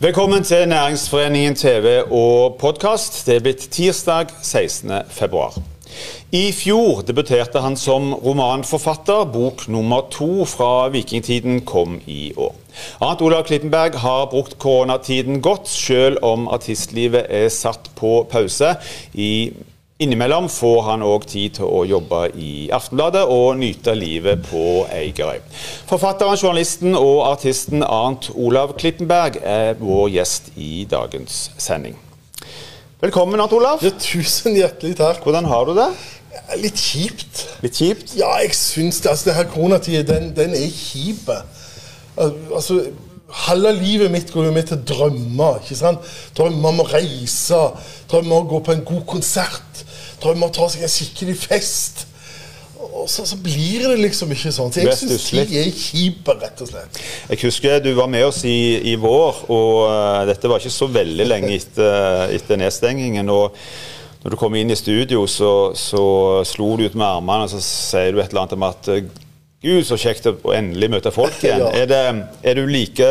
Velkommen til Næringsforeningen TV og podkast. Det er blitt tirsdag 16. februar. I fjor debuterte han som romanforfatter. Bok nummer to fra vikingtiden kom i år. Arnt Olav Klippenberg har brukt koronatiden godt, selv om artistlivet er satt på pause. I Innimellom får han òg tid til å jobbe i Aftenbladet og nyte livet på Eigerøy. Forfatteren, journalisten og artisten Arnt Olav Klittenberg er vår gjest i dagens sending. Velkommen, Arnt Olav. Ja, tusen hjertelig takk. Hvordan har du det? Litt kjipt. Litt kjipt? Ja, jeg syns det. Altså, denne koronatida, den, den er kjip. Altså Halve livet mitt går jo med til drømmer. ikke sant? Drømmer om å reise, drømmer om å gå på en god konsert, drømmer om å ta seg en skikkelig fest. Og så, så blir det liksom ikke sånn. Så jeg syns tid er kjipe, rett og slett. Jeg husker du var med oss i, i vår, og uh, dette var ikke så veldig lenge etter, etter nedstengingen. og når du kom inn i studio, så, så slo du ut med armene og så sier du et eller annet om at Gud, så kjekt å endelig møte folk igjen. ja. er, det, er, du like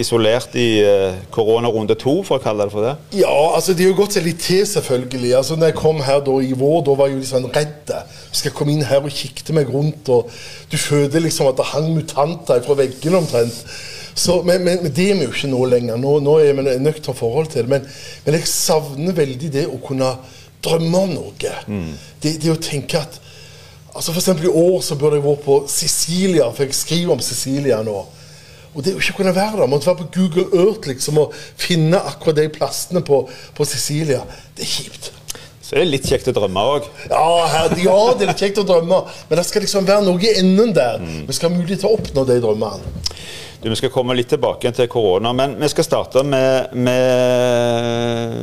isolert i uh, koronarunde to, for å kalle det for det? Ja, altså det har jo gått seg litt til, selvfølgelig. Altså når jeg kom her da i vår, da var jeg jo litt sånn redd. Skal jeg komme inn her og kikte meg rundt, og du følte liksom at det hang mutanter fra veggene omtrent. Så, men, men, men, det er vi jo ikke nå lenger. Nå, nå er vi nøkterne forhold til det. Men, men, jeg savner veldig det å kunne drømme om noe. Mm. Det, det å tenke at Altså eksempel I år så burde jeg vært på Sicilia, for jeg skriver om Sicilia nå. Og det er jo ikke kunne være der, måtte være på Google Earth liksom, og finne akkurat de plassene på, på Sicilia, det er kjipt. Så er det litt kjekt å drømme òg? Ja, ja, det er litt kjekt å drømme. Men det skal liksom være noe i enden der. Mm. Vi skal ha mulighet til å oppnå de drømmene. Du, vi skal komme litt tilbake til korona, men vi skal starte med, med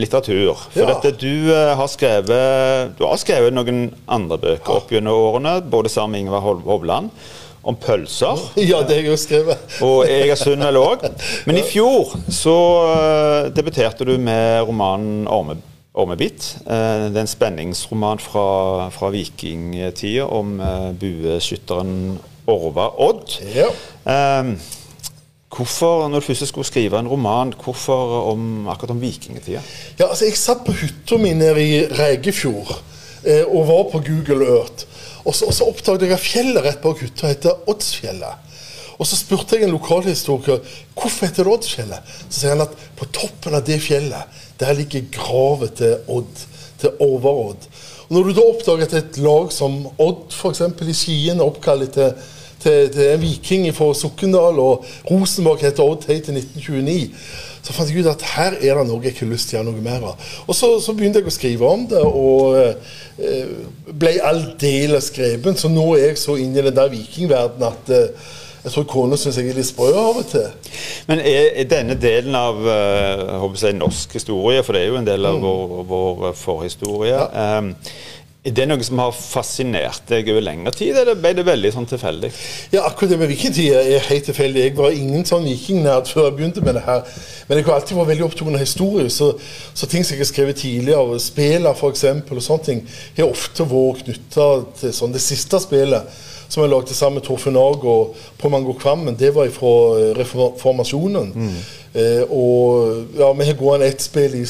litteratur. For ja. dette, du, uh, har skrevet, du har skrevet noen andre bøker ja. opp gjennom årene, både sammen med Ingvar Hovland. Om pølser. Ja, det har jeg jo skrevet. og Egersund vel òg. Men i fjor så uh, debuterte du med romanen Orme, 'Ormebitt'. Uh, det er en spenningsroman fra, fra vikingtida om bueskytteren Orva Odd. Ja. Um, hvorfor, når du først skulle skrive en roman, hvorfor om, akkurat om vikingtida? Ja, altså, jeg satt på hytta mi nede i Regefjord eh, og var på Google Earth. Og så, og så oppdaget jeg at fjellet rett bak hytta heter Oddsfjellet. Og så spurte jeg en lokalhistoriker hvorfor heter det Oddsfjellet. Så sier han at på toppen av det fjellet der ligger gravet til Odd, til Overodd. Og Når du da oppdager at et lag som Odd f.eks. i Skien er oppkalt til til, til en viking fra Sokndal, og Rosenborg heter Odd Tate i 1929. Så fant jeg ut at her er det noe jeg ikke har lyst til å gjøre noe mer av. Og så, så, begynte jeg å skrive om det, og eh, ble aldeles skreven. Så nå er jeg så inne i den der vikingverdenen at eh, jeg tror kona syns jeg er litt sprø av og til. Men er, denne delen av jeg håper jeg, norsk historie, for det er jo en del av mm. vår, vår forhistorie ja. Er det noe som har fascinert deg over lengre tid, eller ble det veldig sånn tilfeldig? Ja, akkurat det med vikingtida er helt tilfeldig. Jeg var ingen sånn vikingnerd før jeg begynte med det her. Men jeg har alltid vært veldig opptatt av historie, så, så, ting som jeg har skrevet tidligere, spiller f.eks., og sånne ting, har ofte vært knytta til sånn det siste spillet som jeg lagde sammen med Torfinn Aag og på Mango Kvammen, det var fra eh, reformasjonen. Mm. Eh, og ja, vi har gående ett spill i,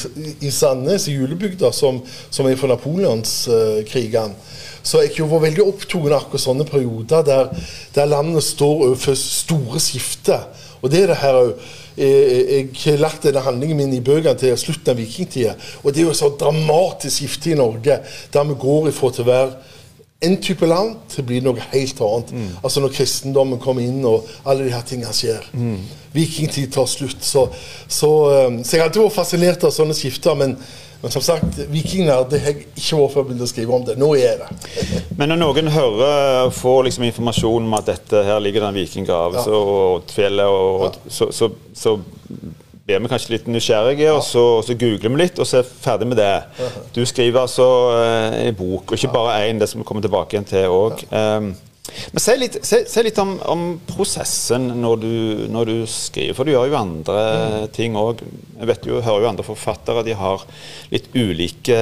i Sandnes, i julebygda, som, som er fra napoleonskrigene. Eh, så jeg har vært veldig opptatt av akkurat sånne perioder der, der, landet står overfor store skifter. Og det er det her òg. Jeg, har lagt denne handlingen min i bøkene til slutten av vikingtida. Og det er jo et så dramatisk skifte i Norge, der vi går ifra til å være en type land til å bli noe helt annet. Mm. Altså Når kristendommen kommer inn og alle de her tingene skjer. Mm. Vikingtid tar slutt. Så, så, um, så, jeg har alltid vært fascinert av sånne skifter. Men, men som sagt, vikingene det har jeg ikke vært forberedt jeg å skrive om det. Nå er det. men når noen hører, får liksom informasjon om at dette her ligger det en vikinggrav ja. og fjellet, og, ja. så, så, så blir vi kanskje litt nysgjerrige, ja. og, så, og, så, googler vi litt, og så er vi ferdig med det. Du skriver altså eh, en bok, og ikke bare én, det som vi kommer tilbake igjen til òg. Um, Men Si litt, se, se litt om, om, prosessen når du, når du, skriver, for du gjør jo andre mm. ting òg. Jeg vet jo, hører jo andre forfattere de har litt ulike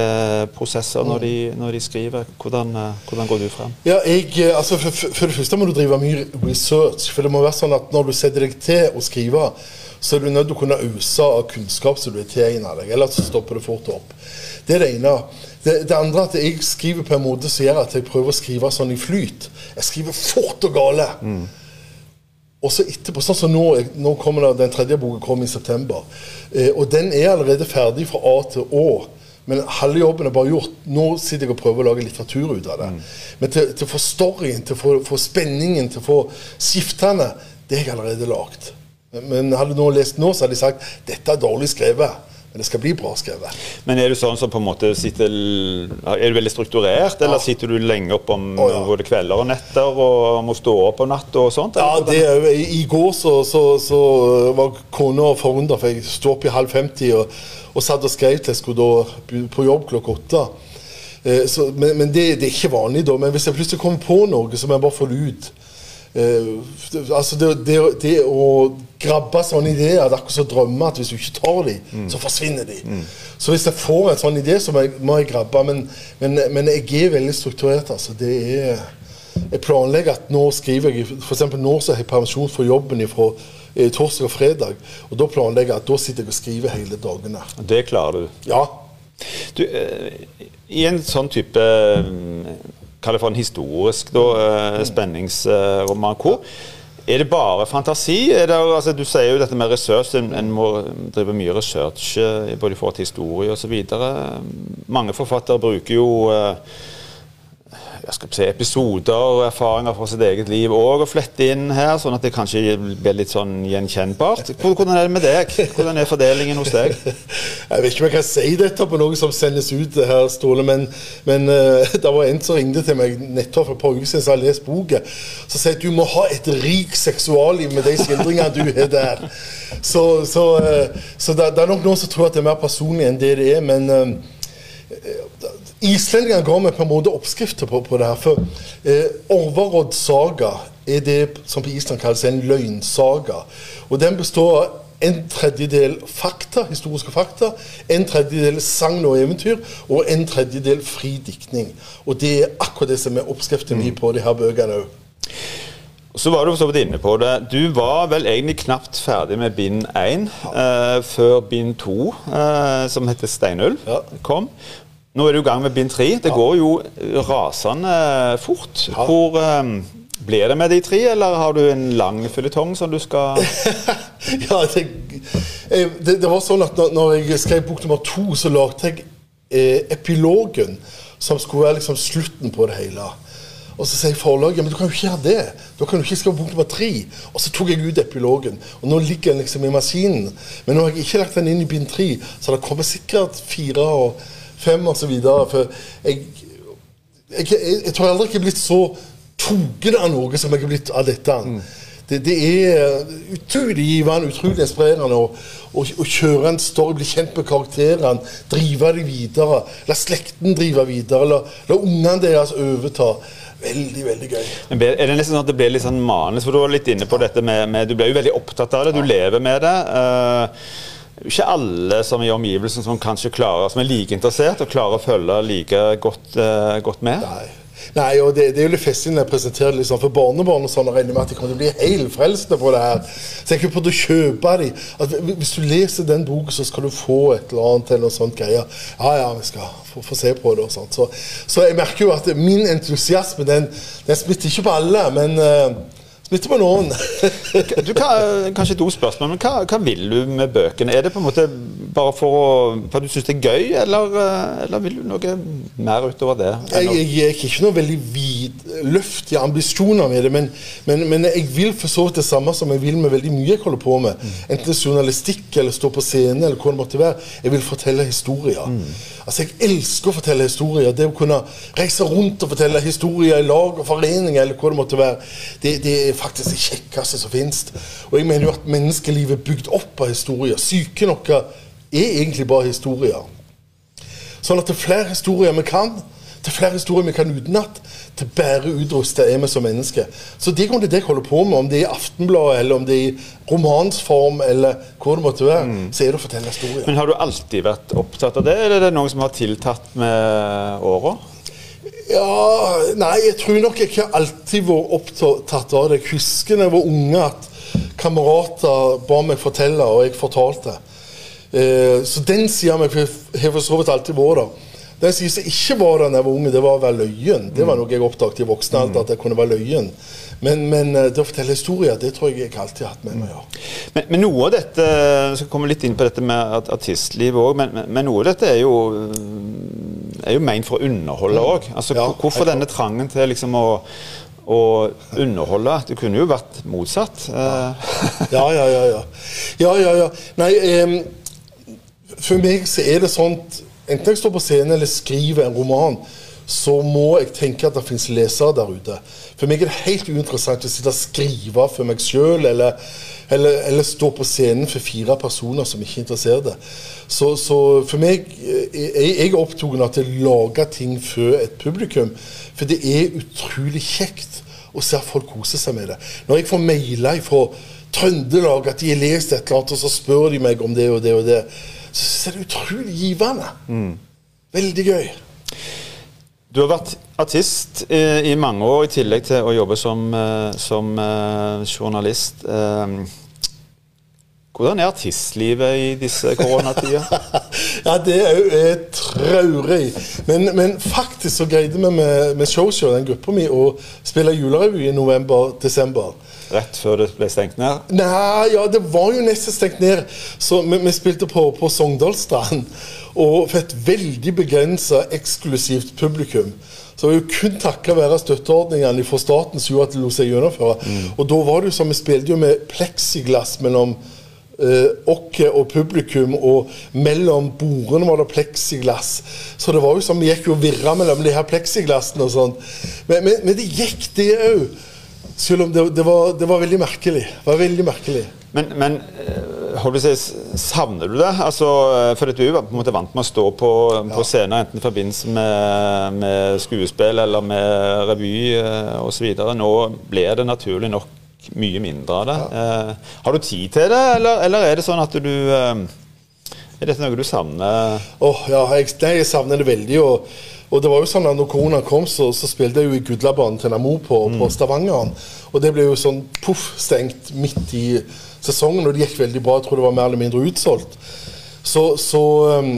prosesser når, de, når de skriver. Hvordan, hvordan, går du frem? Ja, jeg, altså for, for, det første må du drive mye research. For det må være sånn at når du setter deg til å skrive, så er du nødt til å kunne øse av kunnskap som du er tilegna deg. Ellers stopper det fort opp. Det er det ene. Det, det, andre at jeg skriver på en måte som gjør at jeg prøver å skrive sånn i flyt. Jeg skriver fort og gale. Mm. Og så etterpå, sånn som nå, nå kommer det, Den tredje boka kommer i september. Eh, og den er allerede ferdig fra A til Å. Men halve jobben er bare gjort. Nå sitter jeg og prøver å lage litteratur ut av det. Mm. Men til, til, å få storyen, til å få, få, spenningen, til å få skiftene, det har jeg allerede lagd. Men hadde noen lest nå, så hadde de sagt dette er dårlig skrevet. Men det skal bli bra skrevet. Men er du sånn som på en måte sitter Er du veldig strukturert, eller ja. sitter du lenge opp om oh, ja. både kvelder og netter og må stå opp om natt og sånt? Ja, det, er, I går så, så, så var kona forundra, for jeg sto opp i halv 50 og, og satt og skrev til jeg skulle da på jobb klokka åtte. Eh, så, men, men det, det, er ikke vanlig da. Men hvis jeg plutselig kommer på noe, så må jeg bare få det ut. Uh, altså det, det, det, å grabbe sånne ideer Det er akkurat som drømmer, at hvis du ikke tar dem, mm. så forsvinner de. Mm. Så hvis jeg får en sånn idé, så må jeg, må jeg grabbe. Men, men, men, jeg er veldig strukturert. altså det er Jeg planlegger at nå skriver jeg F.eks. nå så har jeg permisjon fra jobben fra eh, torsdag og fredag. Og da planlegger jeg at da sitter jeg og skriver hele dagene. Det klarer du? Ja. Du, eh, I en sånn type kall det for en historisk da, eh, spenningsroman. Hvor er det bare fantasi? Det, altså, du sier jo dette med research. En, en må drive mye research eh, både i forhold til historie osv. Mange forfattere bruker jo uh, si, episoder og erfaringer fra sitt eget liv òg å flette inn her, sånn at det kanskje blir litt sånn gjenkjennbart. Hvordan er det med deg? Hvordan er fordelingen hos deg? Jeg vet ikke om jeg kan si dette på noe som sendes ut her, Ståle, men, men uh, det var en som ringte til meg nettopp for et par uker siden som har lest boka. som sier at du må ha et rikt seksualliv med de skildringene du har der. Så, så, uh, så det, det, er nok noen som tror at det er mer personlig enn det det er, men uh, Islendingene ga meg på en måte oppskrifter på, på det her. For eh, Orvarodd saga er det som på Island kalles en løgnsaga. Og Den består av en tredjedel fakta, historiske fakta, en tredjedel sagn og eventyr og en tredjedel fri diktning. Og det er akkurat det som er oppskriften min mm. på de her bøkene òg. Så var du så vidt inne på det. Du var vel egentlig knapt ferdig med bind én eh, før bind to, eh, som heter Steinulv, ja. kom. Nå er du i gang med bind tre. Det ja. går jo rasende fort. Ja. Hvor um, blir det med de tre, eller har du en lang fylletong som du skal Ja, det, det, det, var sånn at når, når jeg skrev bok nummer to, så lagde jeg eh, epilogen, som skulle være liksom slutten på det hele. Og så sier forlaget men du kan jo ikke gjøre det. Da kan du ikke skrive bok nummer tre. Og så tok jeg ut epilogen. Og nå ligger den liksom i maskinen. Men nå har jeg ikke lagt den inn i bind tre, så det kommer sikkert fire og fem osv. For jeg, jeg, jeg, jeg tror aldri jeg er blitt så tatt av noe som jeg har blitt av dette. Mm. Det, det, er utrolig givende, utrolig inspirerende å, å, å, kjøre en story, bli kjent med karakterene, drive dem videre. La slekten drive videre, la, la ungene deres overta. Veldig, veldig gøy. Men er det nesten sånn at det blir litt sånn manus? For du var litt inne på dette med, med Du ble jo veldig opptatt av det, du lever med det. Uh, ikke alle som i omgivelsen som kanskje klarer, som er like interessert og klarer å følge like godt, uh, godt med. Nei. Nei, og det, det, er jo litt festlig når jeg presenterer liksom for barnebarn og sånn, og regner med at de kommer til å bli helt frelste på det her. Kan prøve å kjøpe dem. At hvis du leser den boken, så skal du få et eller annet eller noe sånt greier. Ja, ja, vi skal få, få se på det og sånt. Så, så, jeg merker jo at min entusiasme, den, den smitter ikke på alle, men uh, Smitter på noen. du, hva, kanskje to spørsmål, men hva, hva, vil du med bøkene? Er det på en måte bare for, å, for du syns det er gøy, eller, eh, eller, vil du noe mer utover det? Jeg, jeg, jeg er ikke noe veldig vidløftige ambisjoner med det, men, men, men, jeg vil for så vidt det samme som jeg vil med veldig mye jeg holder på med. Mm. Enten det er journalistikk eller stå på scene eller hva det måtte være. Jeg vil fortelle historier. Mm. Altså, Jeg elsker å fortelle historier. Det å kunne reise rundt og fortelle historier i lag og foreninger eller hva det måtte være, det, det er faktisk det kjekkeste som finnes. Og jeg mener jo at menneskelivet er bygd opp av historier. Syke noe er egentlig bare historier. Sånn at det er flere historier vi kan, Det er flere historier vi kan utenat. Til bare utrusta er vi som mennesker. Så det kommer til det jeg holder på med, om det er i Aftenbladet, eller om det er i romansform, eller hvor det måtte være, mm. så er det å fortelle historier. Men har du alltid vært opptatt av det, eller er det noen som har tiltatt med åra? Ja Nei, jeg tror nok jeg ikke alltid vært opptatt av det. Jeg husker da jeg var unge at kamerater ba meg fortelle, og jeg fortalte. Eh, så den sida har for så vidt alltid vært der. Den sida som ikke var der da jeg var unge, det var å være løyen. Det var noe jeg oppdaget i voksen alder, at jeg kunne være løyen. Men, men, eh, det å fortelle historier, det tror jeg jeg alltid har hatt med meg. Ja. Men, men, noe av dette Jeg skal komme litt inn på dette med artistlivet òg, men, men, noe av dette er jo er jo ment for å underholde òg. Altså, ja, hvorfor denne trangen til liksom å å underholde. Det kunne jo vært motsatt. Ja, ja, ja. ja. ja, ja, ja. Nei, um, for meg så er det sånn Enten jeg står på scenen eller skriver en roman, så må jeg tenke at det finnes lesere der ute. For meg er det helt uinteressant å sitte og skrive for meg sjøl, eller, eller, eller, stå på scenen for fire personer som ikke er interessert. Så, så for meg eh, Jeg, jeg er opptatt av å lage ting for et publikum. For det er utrolig kjekt å se at folk koser seg med det. Når jeg får mailer fra Trøndelag at de har lest et eller annet, og så spør de meg om det og det og det, så er det utrolig givende. Mm. Veldig gøy. Du har vært artist i, i, mange år, i tillegg til å jobbe som, eh, som journalist. Hvordan er artistlivet i disse koronatider? ja, det er jo traurig. Men, men, faktisk så greide vi med, med Showshow, den gruppa mi, å spille julerevy i november-desember. Rett før det ble stengt ned? Nei, ja, det var jo nesten stengt ned. Så vi, vi spilte på, på Sogndalstrand. Og fikk et veldig begrensa, eksklusivt publikum. Så det var jo kun takket være støtteordningene fra staten som gjorde at det lot seg gjennomføre. Mm. Og da var det jo som vi spilte jo med pleksiglass mellom oss og publikum, og mellom bordene var det pleksiglass. Så det var jo som vi gikk jo virra mellom de her pleksiglassene og sånn. Men, men, men, det gikk, det òg. Selv om det, det, var, det, var, veldig merkelig. Det var veldig merkelig. Men, men si, savner du det? Altså, for du er på en måte vant med å stå på, på ja. scener enten i forbindelse med, med, skuespill eller med revy eh, osv. Nå blir det naturlig nok mye mindre av det. Ja. Eh, har du tid til det, eller, eller, er det sånn at du eh, Er dette noe du savner? Oh, ja, jeg, jeg savner det veldig. og og det var jo sånn at når korona kom, så, så spilte jeg jo i Gudlabanen til Namo på, mm. på Stavangeren. Og det ble jo sånn poff stengt midt i sesongen, og det gikk veldig bra. Jeg tror det var mer eller mindre utsolgt. Så, så, um,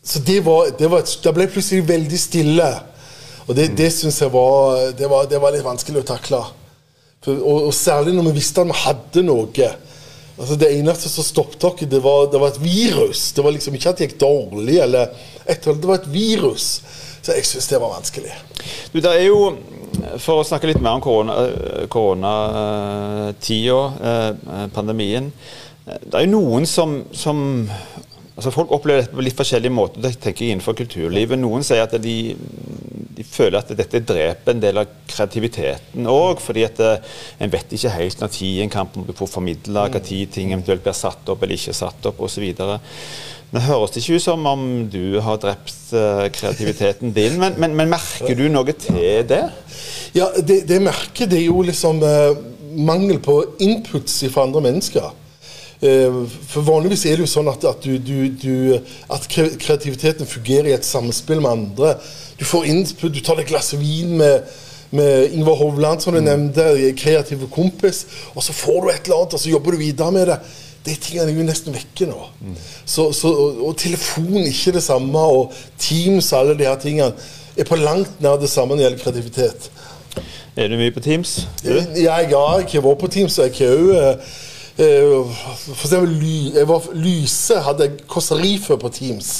så det, var, det, var et, det ble plutselig veldig stille. Og det, det syns jeg var det, var det, var litt vanskelig å takle. For, og, og, særlig når vi visste vi hadde noe. Altså Det eneste som stoppet oss, det, det, var et virus. Det var liksom ikke at det gikk dårlig, eller etter, det var et virus. Så jeg syns det var vanskelig. Du, det er jo, For å snakke litt mer om koronatida, korona eh, pandemien. Det er jo noen som, som altså Folk opplever dette på litt forskjellige måter. Det tenker jeg innenfor kulturlivet. Noen sier at de, de føler at dette dreper en del av kreativiteten òg, fordi at eh, en vet ikke helt når tid en kan få formidla, når ting eventuelt blir satt opp eller ikke satt opp osv. Det høres ikke ut som om du har drept uh, kreativiteten din, men, men, men, merker du noe til det? Ja, det, det merker det jo liksom eh, mangel på inputs fra andre mennesker. Uh, for Vanligvis er det jo sånn at, at, du, du, du, at, kreativiteten fungerer i et samspill med andre. Du får input, du tar deg et glass vin med, med Ingvar Hovland, som du mm. nevnte, kreativ kompis, og så får du et eller annet, og så jobber du videre med det de tingene er jo nesten vekke nå. Mm. Så, så, og, og telefon ikke det samme, og Teams og alle de her tingene er på langt nær det samme når det gjelder kreativitet. Er du mye på Teams? Du? Ja, jeg har ikke vært på Teams. Jeg har eh, eh, For eksempel jeg var, Lyse hadde kåserifører på Teams.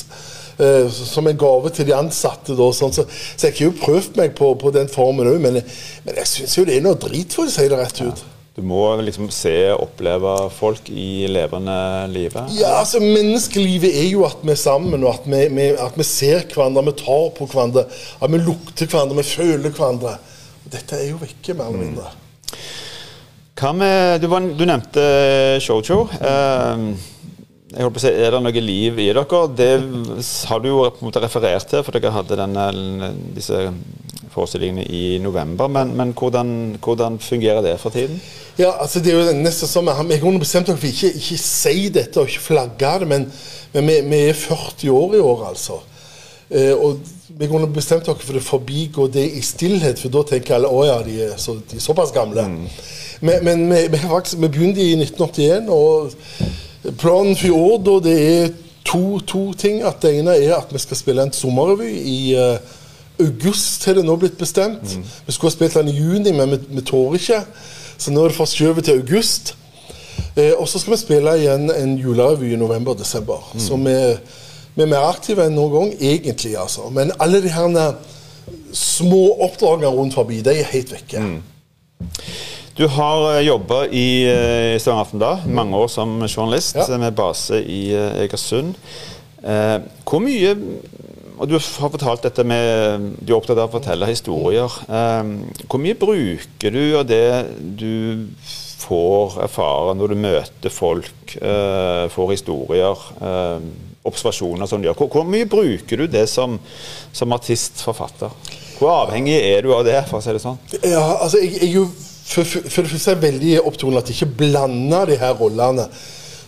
Uh, som en gave til de ansatte. Da, sånn, så, så, jeg har jo prøvd meg på, på den formen òg, men, men, jeg syns jo det er noe drit, for å si det rett ut. Ja. Du må liksom se og oppleve folk i levende livet? Ja, altså Menneskelivet er jo at vi er sammen, og at vi, vi, at vi ser hverandre, vi tar på hverandre, at vi lukter hverandre, vi føler hverandre. Dette er jo vekke, mer eller mindre. Mm. Med, du, var, du nevnte. Eh, jeg på å si, Er det noe liv i dere? Det har du jo på en måte referert til, for dere hadde denne, disse forestillingene i november. Men, men hvordan, hvordan, fungerer det for tiden? Ja, altså det er jo nesten som Vi kunne bestemt oss for ikke, ikke si dette og ikke flagge det, men, men vi, vi, er 40 år i år, altså. Eh, og vi kunne bestemt dere for å forbigå det i stillhet, for da tenker alle å ja, de er, så, de er såpass gamle. Mm. Men, men vi, vi, faktisk, vi begynte i 1981. og Planen for i år da, det er to, to, ting. At Det ene er at vi skal spille en sommerrevy i uh, august, har det nå blitt bestemt. Mm. Vi skulle ha spilt den i juni, men vi, vi tårer ikke. Så nå er det forskjøvet til august. Eh, og så skal vi spille igjen en julerevy i november-desember. Mm. Så vi, vi, er mer aktive enn noen gang, egentlig. altså. Men alle de her små oppdragene rundt forbi, de er helt vekke. Mm. Du har eh, jobba i uh, Stavanger Aftenblad mange år som journalist ja. med base i Egersund. Eh, hvor mye og Du har fortalt dette med Du er opptatt av å fortelle historier. hvor mye bruker du av det du får erfare når du møter folk, får historier, observasjoner som du gjør? Hvor, hvor, mye bruker du det som, som artist-forfatter? Hvor avhengig er du av det, for å si det sånn? Ja, altså, jeg, jeg jo for, for, for det første er veldig opptatt at jeg ikke blander de her rollene.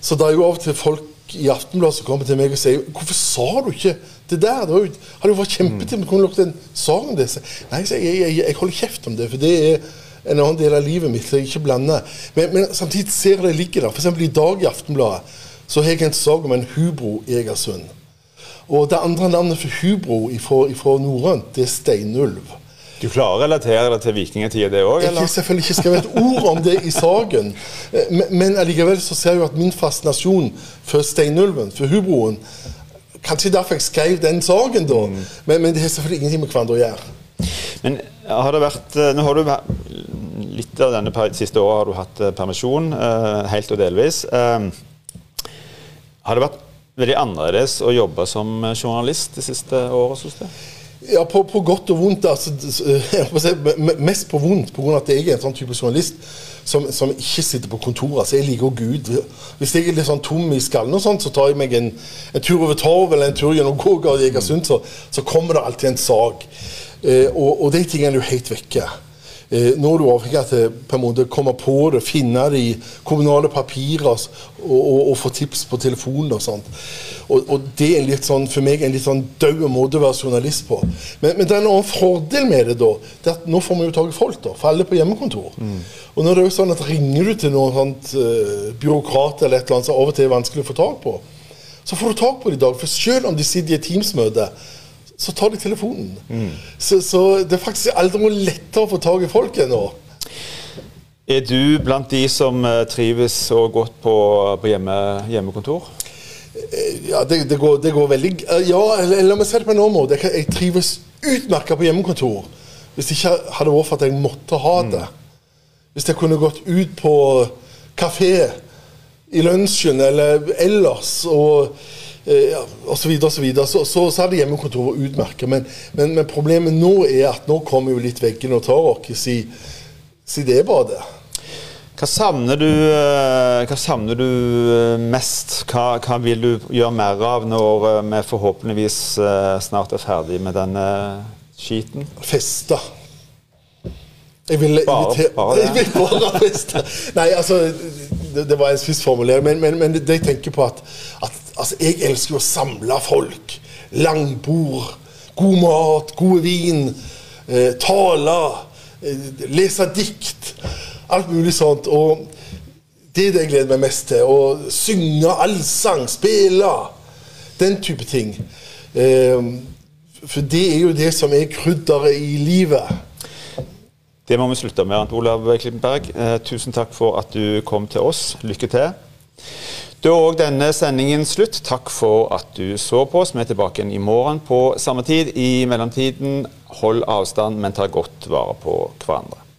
Så det er jo av og til folk i Aftenbladet som kommer til meg og sier 'Hvorfor sa du ikke det der?' Det hadde jo vært kjempetid du kunne lukket en sang om det. Nei, jeg, jeg, jeg, holder kjeft om det, for det er en annen del av livet mitt. Så jeg ikke blander. Men, men samtidig ser jeg det ligger der. F.eks. i dag i Aftenbladet så har jeg en sak om en hubro i Egersund. Og det andre navnet for hubro fra norrønt, det er steinulv. Du klarer å relatere det til vikingtida, det òg? Jeg har selvfølgelig ikke skrevet et ord om det i saken. Men allikevel så ser jeg jo at min fascinasjon for steinulven, for hubroen Kanskje derfor jeg skrev den saken, da. Mm. Men, men, det har selvfølgelig ingenting med hverandre å gjøre. Men har det vært eh, Nå har du litt av denne siste året har du hatt eh, permisjon, eh, helt og delvis. Har det vært veldig annerledes å jobbe som journalist det siste året, syns du? Ja, på, på, godt og vondt. Altså, mest på vondt pga. at jeg er en sånn type journalist som, som, ikke sitter på kontoret. Så jeg liker Gud. Hvis jeg er litt sånn tom i skallen, og sånt, så tar jeg meg en, en tur over Torv eller en tur gjennom Gågard i Egersund, så, så, kommer det alltid en sak. Eh, og, og de tingene er jo helt vekke. Eh, nå er du avhengig av en måte komme på det, finne det i kommunale papirer og, og, og få tips på telefonen og sånt. Og, det er sånn, for meg en litt sånn død måte å være journalist på. Men, men det er en annen fordel med det, da. det at Nå får vi jo tak i folk, da, for alle på hjemmekontor. Mm. Og det er jo sånn at ringer du til noen sånt uh, byråkrat eller et eller annet som av og til er vanskelig å få tak på, så får du tak på det i dag. For selv om de sitter i et Teams-møte så tar de telefonen. Mm. Så, så, det er faktisk aldri noe lettere å få tak i folk ennå. nå. Er du blant de som eh, trives så godt på, på hjemme, hjemmekontor? Ja, det, det, går, det, går, veldig eh, Ja, la meg si det på en annen måte. Jeg, trives utmerket på hjemmekontor. Hvis det ikke hadde vært for at jeg måtte ha det. Mm. Hvis jeg kunne gått ut på kafé i lunsjen eller ellers og eh, osv., så, så, så, så, så hadde hjemmekontoret utmerket. Men, men, men, problemet nå er at nå kommer jo litt veggene og tar oss, si, si det bare det. Hva savner du, eh, hva savner du eh, mest? Hva, hva, vil du gjøre mer av når vi forhåpentligvis snart er ferdig med denne skiten? Feste. Jeg vil bare, bare? Jeg vil bare feste. Nei, altså det, det var en spiss formulering, men, men, men, det jeg tenker på at, at Altså, jeg elsker å samle folk. Langbord, god mat, gode vin, eh, tale, eh, lese dikt. Alt mulig sånt. Og det er det jeg gleder meg mest til. Å synge allsang, spille. Den type ting. Eh, for det er jo det som er krydderet i livet. Det må vi slutte med. Olav Klippenberg, eh, tusen takk for at du kom til oss. Lykke til. Da er òg denne sendingen slutt. Takk for at du så på oss. Vi er tilbake igjen i morgen på samme tid. I mellomtiden, hold avstand, men ta godt vare på hverandre.